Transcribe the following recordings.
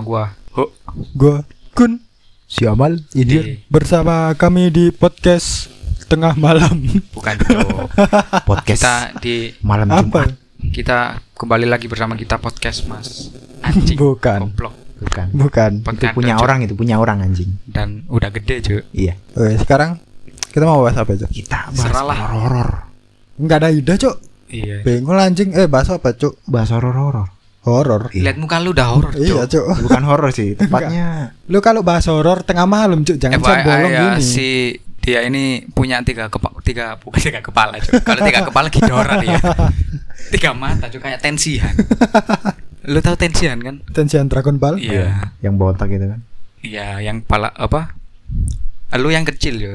Bersama gua Ho Gua Kun Si Amal Di bersama kami di podcast tengah malam. Bukan Cok podcast Kita di malam Apa? Jumat Kita kembali lagi bersama kita podcast mas Anjing Bukan. Goblok bukan Bukan. itu Podcast, punya Cok. orang itu punya orang anjing Dan udah gede Cok iya Oke, sekarang kita mau bahas apa, Cok? kita bahas Seralah. horor horor Enggak ada ide, Cok. Iya Bengol anjing. Eh, bahas apa, Cok? bahas horor horor Horor. Lihat muka lu udah horor Iya, Cok Cok. bukan horor sih tepatnya. Lu kalau bahas horor tengah malam, Cok, jangan FYI bolong ya, gini. si dia ini punya tiga kepala tiga bukan tiga kepala Cok. kalau tiga kepala Ghidorah dia. Tiga mata Cok, kayak tensihan lu tahu tensihan kan? Tensian Dragon Ball. iya. Yang botak gitu kan. Iya yang kepala apa? Lu yang kecil yo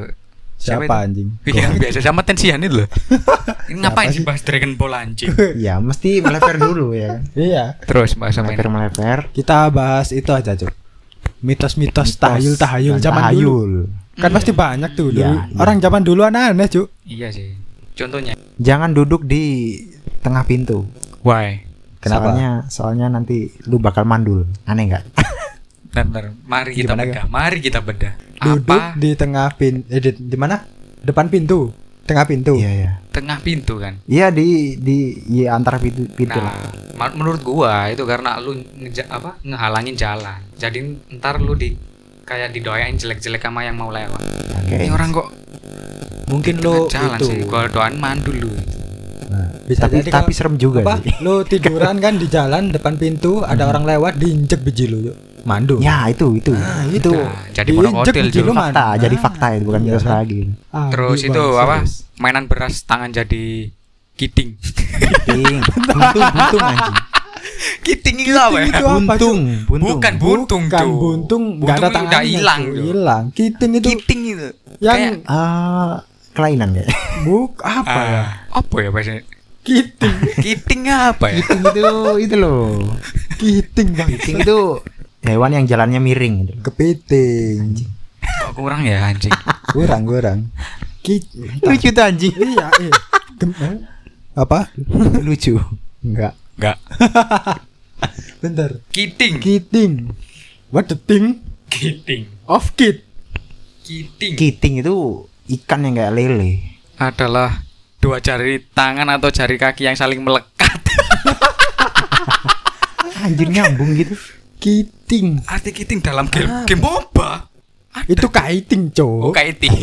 Siapa, itu? anjing? Iya, yang biasa sama tensihan itu loh. Ini ngapain Siapa sih bahas Dragon Ball anjing? ya mesti meleper dulu ya kan Iya. Terus bahas apa meleper ini? meleper Kita bahas itu aja, Cok. Mitos-mitos tahayul-tahayul zaman dulu. tahayul Kan Hmm. pasti banyak tuh dulu. Iya, iya. Orang zaman dulu aneh-aneh, Cok. Iya sih. Contohnya. jangan duduk di tengah pintu Why? Kenapa? soalnya soalnya nanti lu bakal mandul aneh nggak Bentar, bentar. Mari kita Gimana, bedah. Mari kita bedah. Duduk Apa di tengah pin eh di, di mana? Depan pintu. Tengah pintu. iya iya tengah pintu kan? iya di di ya antara pintu pintu Nah, lah menurut gua itu karena lu ngeja apa ngehalangin jalan. Jadi ntar lu di kayak didoain jelek-jelek sama yang mau lewat. Oke. Ini orang kok Mungkin lo jalan itu sih. Gua doain mandu lu. Nah, bisa tapi jadi tapi kalau- serem juga apa? sih Lo tiduran kan di jalan depan pintu, ada orang lewat diinjek biji lo, yuk. Mandu. Ya itu itu Ah, itu Nah, jadi Cuk. lu, Man. fakta jadi Ah, fakta itu bukan iya mitos kan? lagi. Ah, Terus di- itu bang, apa? serius. Mainan beras tangan jadi kiting. Kiting, buntung buntung anjing. kiting itu apa ya? itu apa, Buntung, buntung. Bukan buntung, Bukan Cuk. buntung, nggak ada Buntung tangannya. udah hilang. Hilang. Kiting itu Kiting itu. yang Kayak- Ah, kelainan kayak. buk apa ya? Ah, apa ya bahasanya? Kiting. Kiting apa ya? Kiting itu itu loh. Kiting bang. Kiting itu hewan yang jalannya miring gitu. Kepiting. Kok kurang ya anjing? Kurang kurang. Kit. Lucu tuh anjing. Iya. iya. Gem- eh? Apa? Lucu. Enggak. Enggak. Bentar. Kiting. Kiting. What the thing Kiting. of kit? Kiting Kiting itu ikan yang kayak lele. adalah dua jari tangan atau jari kaki yang saling melekat. Anjir nyambung gitu. Kiting. Arti kiting dalam game game MOBA. Ada. Itu kiting, Oh, Cok. kiting.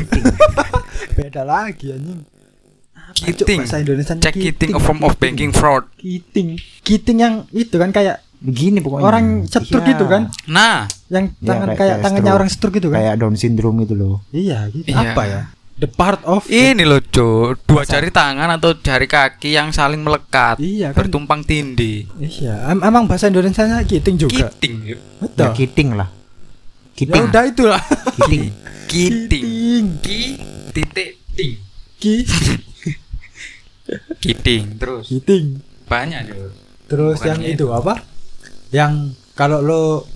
Beda lagi anjing. Kiting. Bahasa Indonesia Check kiting a form of banking fraud. Kiting. Kiting yang itu kan kayak Begini pokoknya. orang setruk Iya. gitu kan? Nah, Yang Iya, tangan kayak- kayak, kayak tangannya stroke. orang setruk gitu kan? Kayak Down syndrome itu loh. Iya, gitu. Iya. Apa ya? The part of ini loh, Cuk. Dua Masa? jari tangan atau jari kaki yang saling melekat. Iya kan? Bertumpang tindih. Iya, em- emang bahasa Indonesia nya kiting juga. Kiting. Betul. Ya kiting lah. Ya Kiting. udah itulah. Kiting. Kiting. Kiting. Ki titik ting. Ki Kiting terus. kiting. Banyak, Cuk. Terus Bukan yang itu. itu apa? Yang kalau lo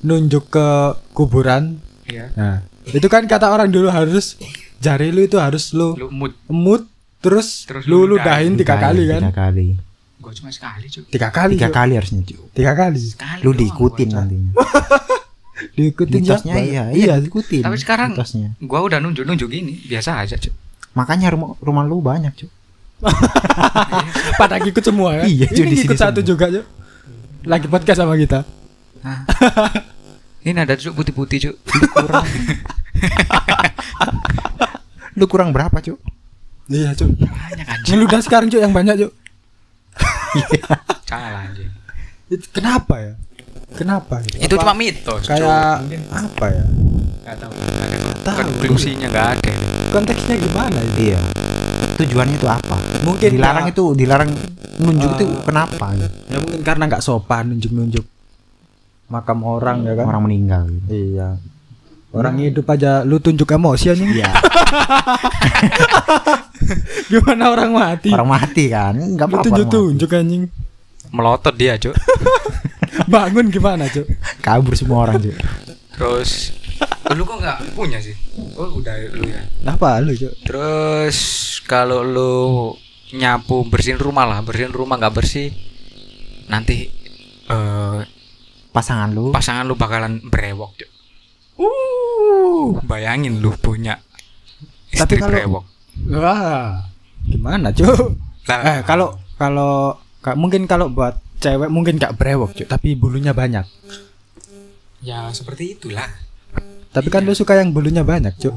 nunjuk ke kuburan, Iya. nah itu kan kata orang dulu harus jari lu itu harus lu Lu mood. emut terus, Terus lu lu ludahin tiga kali kan? Tiga kali. Gue cuma sekali, Cuk. Tiga kali. Tiga kali harusnya cuy. Tiga kali. Sekali Lu diikutin nantinya. Diikutin Mitosnya siapa? iya, Iya. iya diikutin. Tapi sekarang mitosnya. gua udah nunjuk-nunjuk ini, biasa aja, Cuk. Makanya rumah rumah lu banyak cuy. Pada ikut semua kan? Iya, Cuk, Ini ikut satu semua. juga, Cuk. Lagi podcast sama kita. Ini ada Cuk putih-putih, Cuk. Kurang. lu kurang berapa cuy? Iya, Cuk. Banyak anjing. Ngeludah sekarang, Cuk, yang banyak, Cuk. Salah anjing. Itu kenapa ya? Kenapa? gitu? Itu Apa cuma mitos, Cuk. kayak Mungkin apa ya? nggak tahu. Ada tahu. konklusinya nggak ada. Konteksnya gimana itu? Iya. Tujuannya itu apa? Mungkin dilarang ya- itu dilarang nunjuk itu kenapa? gitu? Ya mungkin karena nggak sopan nunjuk-nunjuk makam orang ya kan? Orang meninggal. Gitu. Iya. Orang hidup aja lu tunjuk emosi anjing. Iya. Gimana orang mati? orang mati kan? Enggak lu apa-apa. tunjuk-tunjuk anjing. Melotot dia, Cuk. Bangun gimana, Cuk? Kabur semua orang cuy. Terus lu kok nggak punya sih? Oh, udah lu ya. Apa lu, Cuk? Terus kalau lu nyapu bersihin rumah lah, bersihin rumah nggak bersih, nanti eh Pasangan lu. pasangan lu bakalan brewok Cuk. Uh, bayangin lu punya Tapi istri kalau- brewok. Wah, gimana cuk? Lah, Eh kalau kalau ka- mungkin kalau buat cewek mungkin gak brewok cuk, tapi bulunya banyak. ya seperti itulah. Tapi kan lu suka yang bulunya banyak cuk.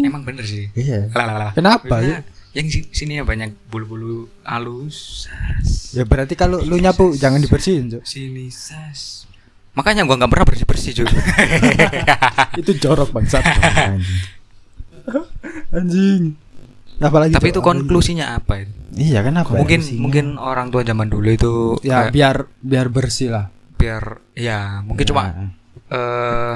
Emang bener sih. Iya. Lah, lah, lah. Kenapa, Karena Yang si- sini ya banyak bulu-bulu halus. Sas. Ya berarti kalau lu nyapu jangan dibersihin cuk. Sini sas. Makanya gua nggak pernah bersih-bersih juga. Itu jorok bangsat. Anjing. Anjing. Apalagi Tapi itu konklusinya apa itu? Iya kan apa? Mungkin konklusinya? mungkin orang tua zaman dulu itu ya kayak biar biar bersih lah. biar ya mungkin cuma Nah, eh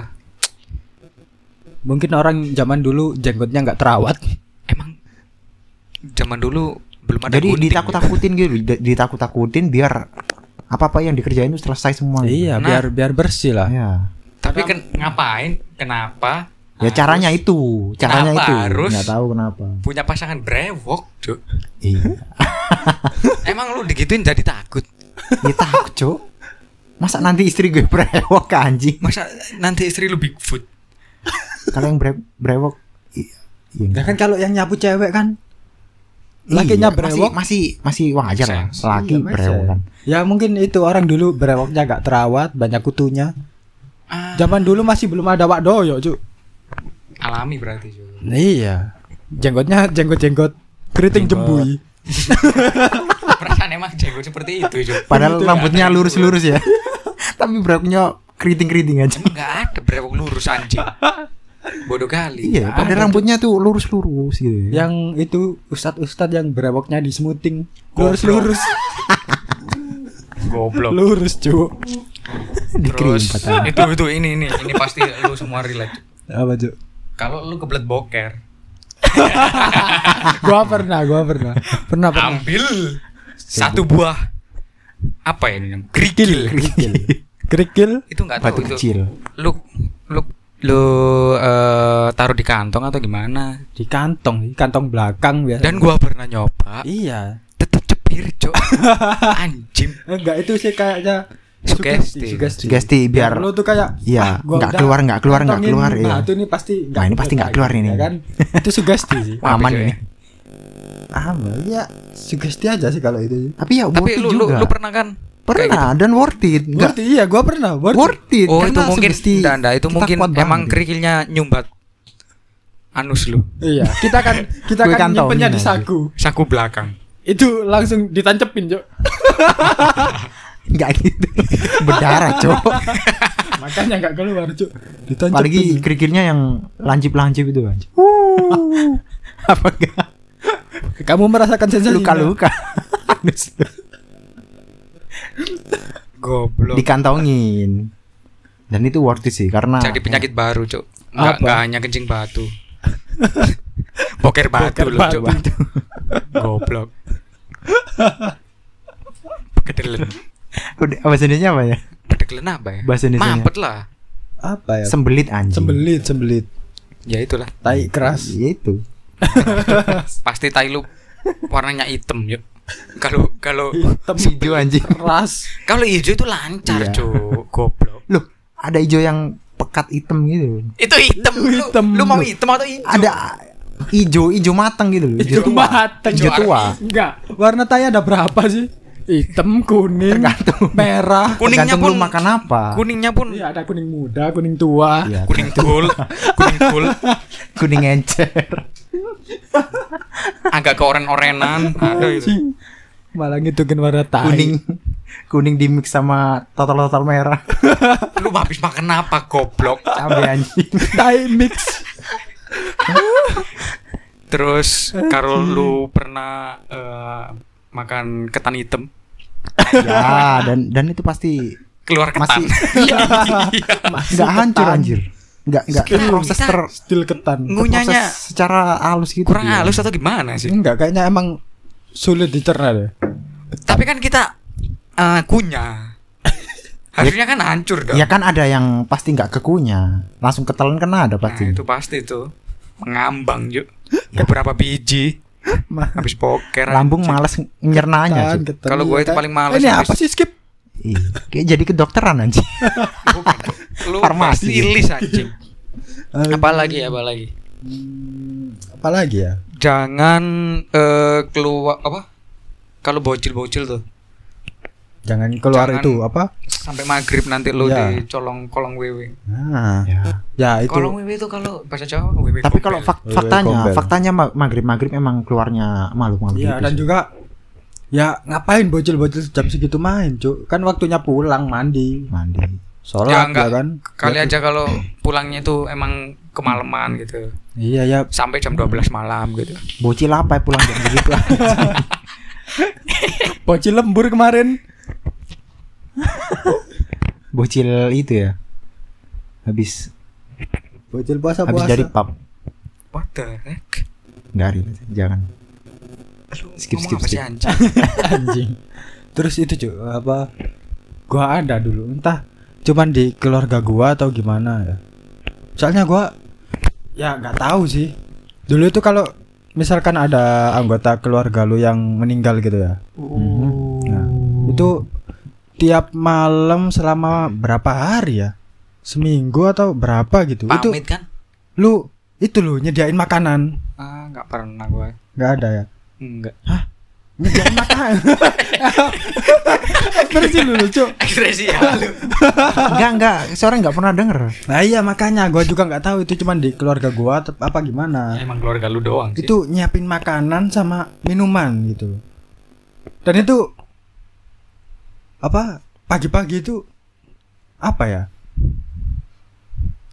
mungkin orang zaman dulu jenggotnya nggak terawat. emang zaman dulu belum ada Jadi ditakut-takutin gitu, di- ditakut-takutin biar apa-apa yang dikerjain itu selesai semua. Iya, Nah. biar biar bersih lah. Ya. Tapi kan ngapain? Kenapa? Ya harus caranya itu, caranya itu. harus? Nggak tahu kenapa. punya pasangan brewok, Cuk. Iya. Emang lu digituin jadi takut? ya takut, Cuk. Masa nanti istri gue brewok anjing? Masa nanti istri lu Bigfoot? Kalau yang bre- brewok iya, iya Ya kan kalau yang nyapu cewek kan Iya, lakinya masih, brewok. masih masih wajar lah. Laki Iya, masih. brewok kan. Ya mungkin itu orang dulu brewoknya gak terawat, banyak kutunya. Ah, Zaman dulu masih belum ada wak doyo, Cuk. alami berarti, Cuk. Iya. Jenggotnya jenggot-jenggot keriting Jenggot. jembui. Perasaan emang jenggot seperti itu, Cuk. Padahal Itu rambutnya ada itu. lurus-lurus ya. Tapi brewoknya keriting-keriting aja. Emang gak ada brewok lurus anjing. Bodoh kali. Iya, Nggak padahal ada, rambutnya tuh lurus-lurus gitu. ya. Yang itu ustad-ustad yang brewoknya di smoothing. Goblok. Lurus-lurus. Goblok. Lurus, Cuk. Dikrim Terus itu itu ini ini ini pasti lu semua relate. Apa, Cuk? Kalau lu kebelet boker, gua pernah, gua pernah. Pernah, pernah. ambil satu buah apa ya ini namanya? Kerikil. Kerikil Itu nggak tahu Batu itu. kecil. Lu lu lu eh, taruh di kantong atau gimana? di kantong, di kantong belakang biasa. Dan gua pernah nyoba, iya. tetep cepir, Cok. Anjing. Enggak itu sih kayaknya Sugesti. Sugesti biar lu tuh kayak Iya, "Ah, nggak keluar, nggak keluar, nggak keluar, iya. Nah, itu ini pasti Nah, ini pasti nggak keluar ini. ya kan? itu sugesti sih. Wah, aman ini. ya. Apa ya? Sugesti aja sih kalau itu. Tapi ya Tapi lu juga. lu pernah kan? Pernah dan worth it. Enggak Worth it, iya, gua pernah. Worth, it. worth it. Oh itu mungkin enggak, enggak, itu mungkin emang banget. kerikilnya nyumbat anus lu Iya, kita kan kita kan nyimpennya di saku. saku belakang Itu langsung ditancepin, Cok. Enggak gitu. Berdarah, Cok. Makanya enggak keluar, Cok. Ditancepin. Apalagi kerikilnya yang lancip-lancip itu anjing. Apa enggak? kamu merasakan sensasi Luka-luka. Anus lu. Goblok Dikantongin. Dan itu worth it sih karena jadi penyakit baru cuk nggak Apa? nggak hanya kencing batu boker batu lu batu. cuk goblok kedelen Udah, bahasa Indonesia apa ya? kedelen apa ya Bahasa Indonesianya. mampet lah Apa ya? Sembelit anjing. Sembelit, sembelit. ya itulah Tai keras. Ya itu. pasti tai lu warnanya hitam yuk kalau kalau Hitam Hijau anjing. keras. kalau hijau itu lancar Iya. cuk goblok Loh, ada hijau yang pekat hitam gitu. itu hitam lu, Hitam. lu mau hitam atau hijau Ada hijau hijau matang gitu loh. Tua. matang. Hijau tua. Enggak. Warna tai ada berapa sih? Hitam, kuning, Tergantung. merah. kuningnya Tergantung pun lu makan apa. kuningnya pun Iya, ada kuning muda, kuning tua. Iya. kuning cool kuning cool Kuning encer. Agak keoren-orenan ada itu Malah ngitungin warna tai. Kuning kuning di mix sama total-total merah. lu habis makan apa goblok Cabe anjing. tai mix. terus kalau lu pernah eh, makan ketan hitam ya, dan dan itu pasti keluar ketan Masih- Iya. nggak hancur anjir. Nggak nggak proses ter Still ketan. ngunyahnya proses secara halus gitu. kurang dia. halus atau gimana sih Enggak, kayaknya emang sulit dicerna deh. tapi kan kita eh, kunyah harusnya kan hancur dong Ya kan ada yang pasti nggak kekunya, langsung ketelan kena ada nah, pasti. itu pasti tuh mengambang yuk beberapa biji habis poker Lambung males nyernanya. Ketan, ketan, Kalau gua itu paling males Ini habis- apa sih skip? Iya. Kayak jadi kedokteran anjing. Lu Farmasi. stilis anjing apalagi apalagi Hmm, apa lagi ya? jangan eh, keluar apa kalau bocil-bocil tuh Jangan keluar Jangan- itu apa? sampai maghrib nanti lu Ya. di colong kolong wewe Nah, Ya. ya itu. kolong wewe itu kalau bahasa Jawa wewe Tapi kalau fak- Wewe faktanya, gombel. faktanya ma- maghrib-maghrib emang keluarnya makhluk-makhluk Iya itu dan sih. juga ya ngapain bocil-bocil jam segitu main, Cuk? Kan waktunya pulang mandi, mandi. Sholat Ya, ya, enggak. kan. kali Ya, aja kalau pulangnya itu emang kemalaman gitu Iya ya. sampai jam 12 malam gitu Bocil apa ya pulang jam begitu? Bocil lembur kemarin. Bocil itu ya. Habis Bocil puasa habis puasa. dari pub. what the heck Ril. jangan. Skip, skip, skip. anjing? anjing. Terus itu Cuk, apa? Gua ada dulu, entah cuman di keluarga gua atau gimana ya. Soalnya gua ya nggak tahu sih. Dulu itu kalau misalkan ada anggota keluarga lu yang meninggal gitu ya. Nah, itu tiap malam selama berapa hari ya? Seminggu atau berapa gitu. Itu pamit kan lu itu lu nyediain makanan. ah nggak pernah gue nggak ada ya? enggak Nyediain makanan. Ekspresi lu lucu. ekspresi ya lu Enggak, enggak. Seorang enggak pernah denger. Nah iya makanya gua juga nggak tahu itu cuman di keluarga gua atau apa gimana. emang keluarga lu doang sih Itu nyiapin makanan sama minuman gitu. Dan itu apa? Pagi-pagi itu apa ya?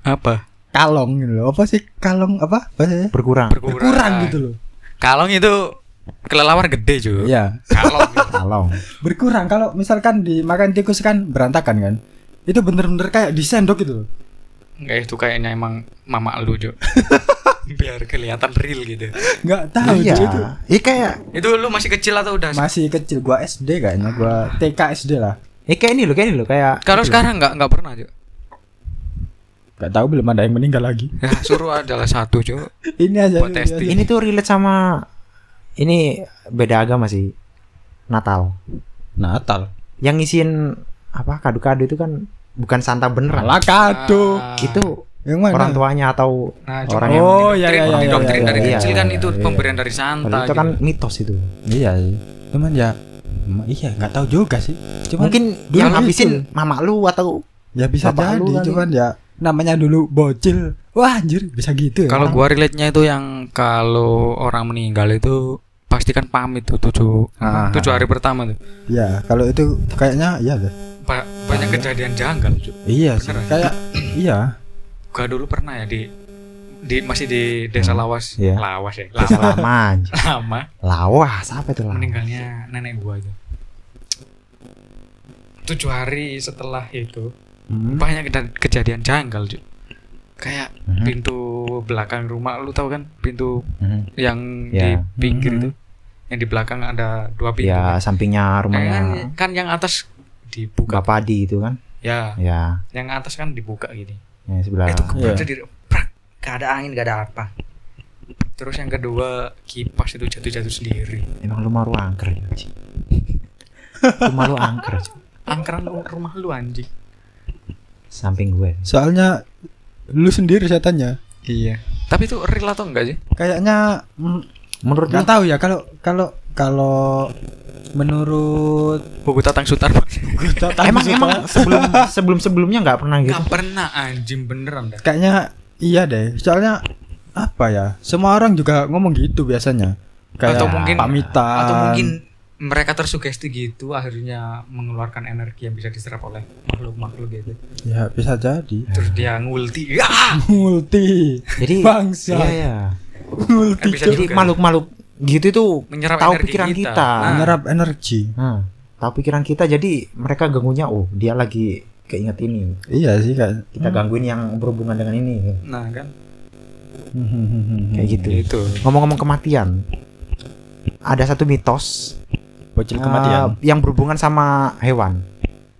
apa Kalong gitu loh. Apa sih kalong apa? Bahasanya? Berkurang. Berkurang gitu loh. kalong itu kelelawar gede cuy Iya, kalong gitu. Kalong. berkurang kalau misalkan dimakan tikus kan berantakan kan. Itu bener-bener kayak di sendok gitu loh. Enggak itu kayaknya emang mama lu cuy biar kelihatan real gitu Nggak tahu iya. Cuk, itu. Iya kayak itu lu masih kecil atau udah Masih kecil gua SD kayaknya, gua TK SD lah. Eh kayak ini loh, kayak ini loh, kayak kalau sekarang nggak nggak pernah cuy Gak tahu belum ada yang meninggal lagi. ya suruh adalah satu cuy Ini aja. Buat ini testing. aja. Ini tuh relate sama ini beda agama sih. Natal. Natal. Yang ngisiin apa kado-kado itu kan bukan Santa beneran. Malah kado. Ah. Itu yang mana? orang tuanya atau Nah, orang cuma yang Oh, iya, iya, iya, didoktrin iya, dari iya, kecil iya, kan iya, itu iya. pemberian dari Santa Padahal itu gitu. kan mitos itu. Iya sih. Cuman ya iya nggak tahu juga sih. Cuman Mungkin itu. habisin mama lu atau ya bisa jadi cuman ya namanya dulu bocil. Wah anjir bisa gitu ya. Kalau gua relate-nya itu yang kalau orang meninggal itu pasti kan pamit tuh tujuh Ah. tujuh hari pertama tuh. ya kalau itu kayaknya iya deh. Ba- banyak kejadian janggal cuy. Iya sih. Kayak iya. Gua dulu pernah ya di di masih di desa Lawas. Iya. Lawas ya. Desa Lama. Lama Lawas apa itu lawas? meninggalnya nenek gua itu. Tujuh hari setelah itu Hmm. banyak kejadian janggal cuy. Kayak Mhm. pintu belakang rumah lu tahu kan pintu Mhm. yang di Ya. pinggir Mhm. itu yang di belakang ada dua pintu Ya kan? sampingnya Nah, kan, rumahnya kan yang atas dibuka Bapak Padi itu kan. ya Ya, yang atas kan dibuka gini yang sebelah. itu kebetulan di prak gak ada angin gak ada apa terus yang kedua kipas itu jatuh-jatuh sendiri Emang lu mau lu angker ya. Rumah lu angker. Angkeran rumah lu anjing Samping gue. Soalnya lu sendiri setannya. iya tapi itu real atau enggak sih Kayaknya mm, Menurut nggak tahu ya kalau kalau kalau menurut buku tatang sutar emang emang sebelum sebelum sebelumnya nggak pernah gitu. Gak pernah anjing beneran dah kayaknya iya deh. Soalnya apa ya? Semua orang juga ngomong gitu biasanya. Kayak atau mungkin pamitan. atau mungkin mereka tersugesti gitu akhirnya mengeluarkan energi yang bisa diserap oleh makhluk-makhluk gitu ya bisa jadi. terus dia ngulti ya Multi. Jadi Bangsa. Iya ya. Multi. Kan bisa Jadi juga. makhluk-makhluk gitu itu Menyerap tahu energi pikiran kita. kita. Nah. menyerap energi. Hmm, tahu pikiran kita jadi mereka ganggunya oh dia lagi keinget ini. Iya sih kayak Kita gangguin yang berhubungan dengan ini. nah kan Kayak gitu. itu Ngomong-ngomong kematian. Ada satu mitos Bocil eh, kematian. yang berhubungan sama hewan.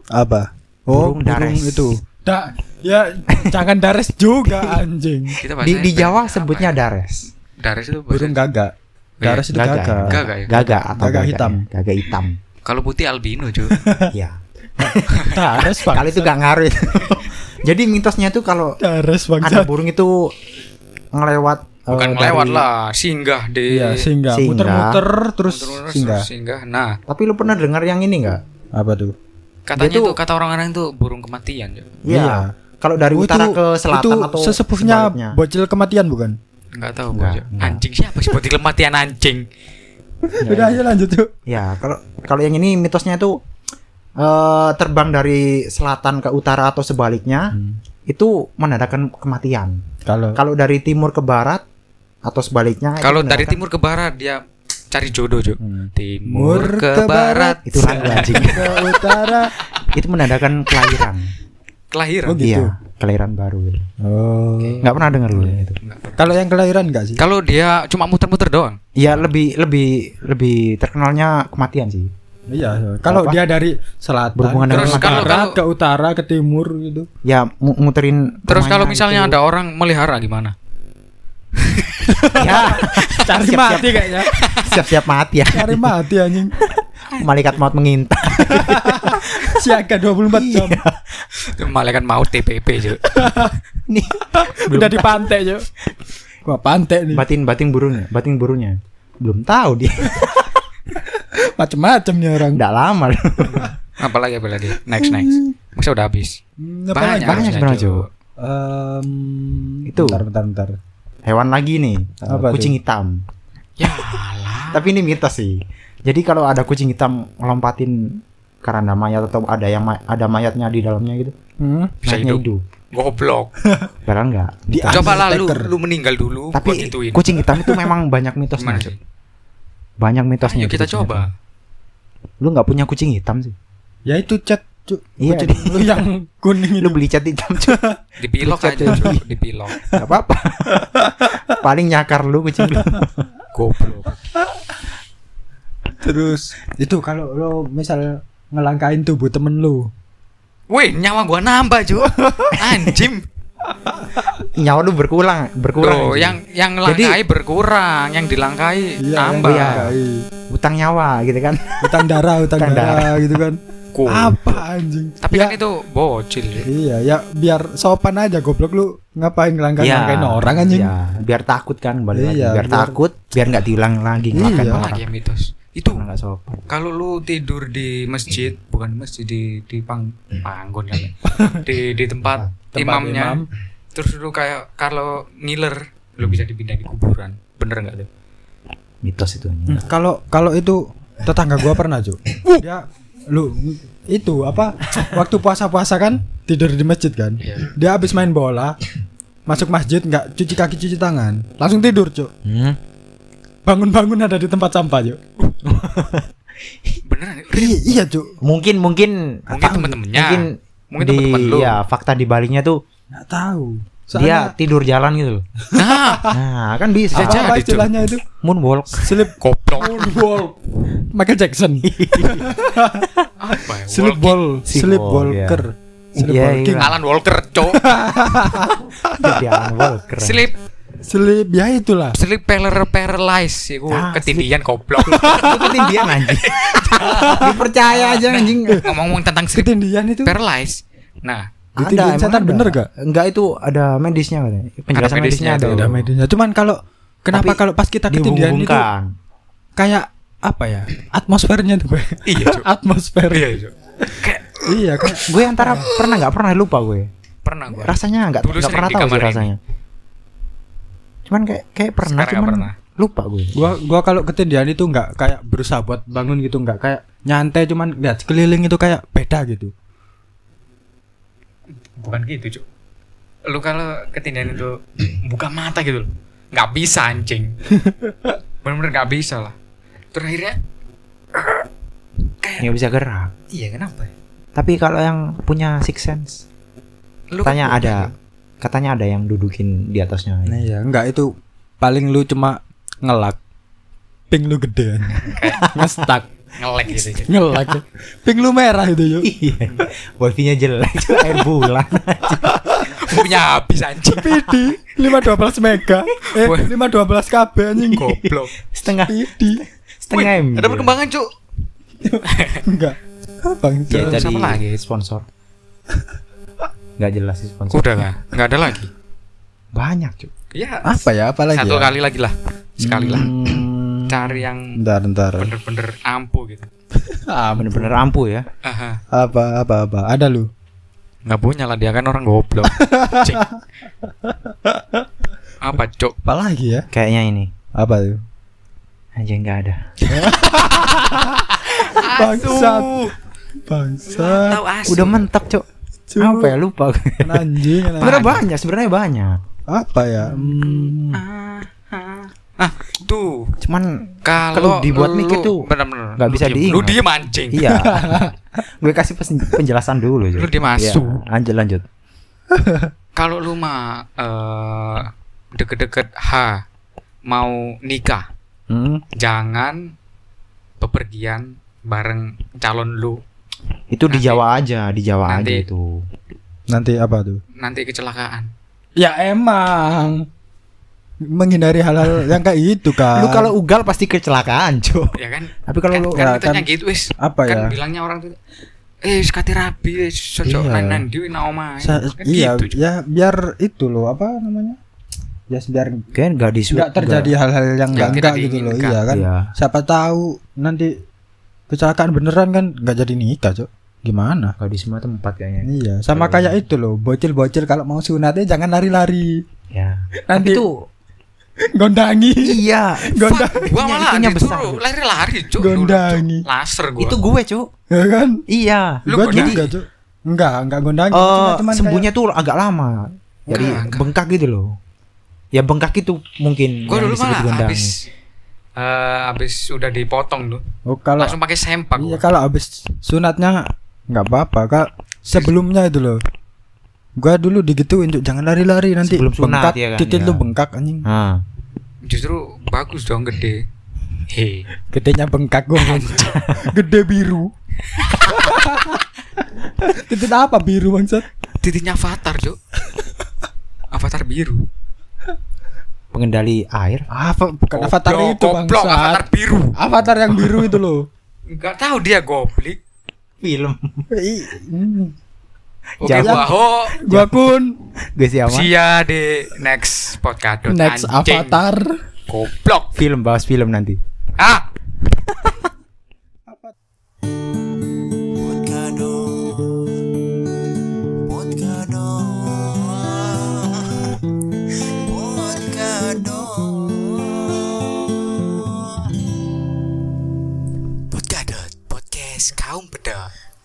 Apa? Oh, burung dares. itu. Da, ya jangan dares juga anjing. kita Di, di Jawa apa sebutnya ya? dares. dares itu Burung gagak. Dares itu Gagak. gagak. Gagak ya? Gagak atau Gagak hitam. ya. Gagak hitam. Kalau putih albino, Cuk. Iya. Dares. Kali itu gak ngaruh itu. Jadi mitosnya tuh kalau ada burung itu ngelewat Bukan eh, melewat dari- lah, singgah di Iya singgah. Singgah. Muter-muter terus Terus singgah. singgah. Nah, Tapi lu pernah dengar yang ini enggak? Apa tuh? katanya Dia tuh- itu kata orang-orang itu burung kematian. Iya. Kalau dari Oh, utara itu- ke selatan itu atau sesepuhnya sebaliknya. bocil kematian bukan? Enggak tahu Enggak, enggak. Anjing siapa sih bocil kematian anjing? Udah aja lanjut yuk. Ya, kalau kalau yang ini mitosnya itu eh terbang dari selatan ke utara atau sebaliknya itu menandakan kematian. Kalau Kalau dari timur ke barat atau sebaliknya itu Kalau dari menandakan- timur ke barat dia cari jodoh, Cuk. Hmm. Timur ke, ke barat itu lagu anjing. ke utara. itu menandakan kelahiran. kelahiran. Oh, gitu. Iya, kelahiran baru. Oh. Nggak pernah dengar lu itu. Enggak. Kalau yang kelahiran enggak sih? Kalau dia cuma muter-muter doang. Iya, lebih lebih lebih terkenalnya kematian sih. Iya. Kalau Apa? dia dari selatan Berhubungan ke dengan barat, kalau- kalau- ke utara ke timur gitu. Ya, mu- muterin Terus kalau misalnya itu. ada orang melihara gimana? Ya, Cari Siap-siap. mati kayaknya. siap-siap mati ya. Cari mati anjing. Malaikat maut mengintai. Siaga 24 jam. Iya. Itu Malaikat maut TPP, Cuk. Nih, Udah di pantai, Cuk. Wah, pantai nih. batin batin burunya, batin burunya. Belum tahu dia. Macem-macem nih orang. Enggak lama. Apalagi apalagi. Next next. Masa udah habis? Hmm, apa Banyak, banyak sebenarnya, Cuk. Em, Itu. Bentar, bentar, bentar. Hewan lagi nih, eh, Apa kucing tuh? hitam. Ya. Tapi ini mitos sih. Jadi kalau ada kucing hitam ngelompatin keranda mayat atau ada yang ma- ada mayatnya di dalamnya gitu, Hmm. Bisa mayatnya hidup. hidup. Goblok. Padahal enggak. Di Coba lah lu meninggal dulu Tapi kucing hitam itu memang banyak mitosnya. Gimana? Banyak mitosnya. Ayo kita coba. hitam. Lu nggak punya kucing hitam sih? Ya itu cat, Cuk. Iya, Kucing di- lu yang kuning itu. Lu beli cat hitam Cuk. Dipilok aja. Cuk. Dipilok. Gak apa-apa. Paling nyakar lu kucing lu. Goblok. Terus itu kalau lo misal ngelangkain tubuh temen lu. Wih, nyawa gua nambah, Cuk. Anjing. Nyawa lu berkurang, berkurang. Bro, anjing. yang yang Jadi- langkai berkurang, yang dilangkai nambah. iya. iya. utang nyawa gitu kan. Utang darah, utang Utang darah gitu kan. Cool. Apa anjing? Tapi ya, kan itu bocil. ya. Iya, ya biar sopan aja goblok lu ngapain ngelangkain-ngelangkain orang anjing. Iya, biar takut kan balik lagi. Iya, biar, biar- takut, biar nggak diulang lagi ngelakuin Iya. orang. Lagi yang mitos. Itu kalau lu tidur di masjid, bukan masjid di di pang panggon kan. ya. Di di tempat, Tempat imamnya. imam. Terus lu kayak kalau ngiler, lu bisa dipindah di kuburan. Bener nggak tuh? Mitos itu. Hmm, Kalau kalau itu tetangga gua pernah, Cuk. Dia lu itu apa? Waktu puasa-puasa kan tidur di masjid kan. Iya. Dia habis main bola, masuk masjid nggak cuci kaki cuci tangan, langsung tidur, Cuk. Hmm. Bangun-bangun ada di tempat sampah, Cuk. Beneran? Iya, iya, Cuk. Mungkin mungkin Mungkin temen-temennya. Mungkin, Mungkin di, temen-temen lu. Ya, fakta di baliknya tuh Nggak tahu. Dia tidur jalan gitu loh. Nah, Nah, kan bisa. Apa, apa istilahnya itu? Moonwalk. Sleep goblok. Moonwalk. Michael Jackson. Apa ya? Sleep Walking. ball, Sleep sleep ball, iya. walker. Sleep Iya, walking. iya. Alan Walker, cok. Jadi Alan Walker. Sleep Sleep ya itulah. sleep paler paralyze iku Ah, ketindian goblok. Itu ketindian anjing. Dipercaya aja anjing. Ngomong-ngomong tentang sleep Ketindian itu. paralyze. Nah, Ditindihin emang setan bener gak? Enggak itu ada medisnya katanya. Penjelasan Ada medisnya medisnya ada. itu. Ada medisnya. Cuman kalau kenapa Tapi kalau pas kita ketindihan itu kayak apa ya? Atmosfernya tuh. Iya. Atmosfer. Iya. Kayak Iya, kayak Gue antara pernah nggak pernah lupa gue. pernah gua. Rasanya nggak nggak pernah tahu sih ini. rasanya. Cuman kayak kayak pernah Sekarang cuman pernah. lupa gue. gua gua kalau ketindihan itu nggak kayak berusaha buat bangun gitu nggak kayak nyantai cuman lihat sekeliling itu kayak beda gitu. Bukan gitu, cok. Lu kalau ketindihan itu buka mata gitu loh. Nggak bisa anjing. Bener-bener nggak bisa lah. Terus akhirnya kayak Nggak bisa gerak. iya kenapa? ya? Tapi kalau yang punya six sense, Lu kan katanya ada Cok. katanya ada yang dudukin di atasnya. Nah iya, enggak itu paling lu cuma ngelak. Ping lu gede. Ngestak. Ngelek gitu. Cok. Ngelak. Ping lu merah itu yuk. Iya. Wifi-nya jelek itu air bulan. Punya habis anjing. PD 512 mega. Eh Wah. 512 KB anjing. Goblok. setengah Speedy. setengah M. Ada perkembangan, Cuk. Enggak. Bang. Ya, jadi apa lagi? sponsor. Nggak jelas sih sponsor. Udah enggak? Enggak ada lagi. Banyak, Cuk. Ya. Apa ya? Apa lagi? Satu ya? kali lagi lah. Sekali lah. Hmm, Cari yang Bentar, bentar. bener-bener ampuh gitu. Ah, bener-bener ampuh ya. Aha. apa apa apa? Ada lu. Nggak punya lah dia kan orang goblok. Apa, Cuk? Apa lagi ya? Kayaknya ini. Apa tuh? Anjing nggak ada. Bangsat. Bangsat. Udah mentap, Cuk. Cuk. Apa ya lupa. Anjing. anjing. Sebenarnya banyak, sebenarnya banyak. Apa ya? Hmm, Ah, ah. Ah, tuh. Cuman Kalau Kalau dibuat lu- mic itu bener-bener nggak lu bisa diem. diingat. Lu diem anjing. iya. Gue kasih penjelasan dulu. Lu dimasuk. Iya, lanjut lanjut. Kalau lu mah eh, deket-deket H mau nikah, Hmm, jangan bepergian bareng calon lu. itu di Nanti- Jawa aja, di Jawa nanti- aja itu. nanti apa tuh? Nanti kecelakaan. Ya emang menghindari hal-hal yang kayak itu kan. Lu kalau ugal pasti kecelakaan, Cuk. Ya kan? Tapi kalau kan, lu kan mitosnya kan- gitu wis. apa kan ya? bilangnya orang tuh eh wis kate rabi wis cocok Iya. nan. Sa- Kan iya, gitu, ya biar itu loh apa namanya? Ya biar kan nggak disu nggak terjadi hal-hal yang Yang enggak gitu loh. Iya kan? Iya. Siapa tahu nanti kecelakaan beneran kan nggak jadi nikah, Cok. Gimana? Kalau di semua tempat kayaknya. Iya, sama kayak itu loh, bocil-bocil kalau mau sunatnya jangan lari-lari. Ya. Nanti tuh gondangi. iya. Gondang. Fuck, gua malah itunya besar. lari-lari cuk Gondangi. Cuk. laser gua Itu gue, Cuk. Ya kan? Iya. Lu Gua gondangi? juga, Cuk. Enggak, enggak gondangi. Eh, Cuma- cuman sembuhnya tuh agak lama. Jadi Enggak, enggak. bengkak gitu loh. Ya bengkak itu mungkin gua yang dulu malah gondang. habis eh habis udah dipotong tuh kayak- Oh, kalau langsung pakai sempak Iya gua. kalau habis sunatnya nggak apa-apa kak. Sebelumnya itu loh. Gua dulu digituin Cuk, jangan lari-lari nanti Sebelum sunat, bengkak. ya kan? Titik Iya. lu bengkak anjing. Nah, justru bagus dong gede he Gedenya bengkak gua. Gede biru. Titik apa biru bangsat? titiknya avatar cuk avatar biru pengendali air. Apa bukan avatar Goblok, itu goblok, avatar bangsat. biru Avatar yang biru itu loh. nggak tahu dia goblik Film. Oke gua ho Gua kun Gue siapa? sia di next podcast next Anjing. avatar. goblok Film bahas film nanti. ah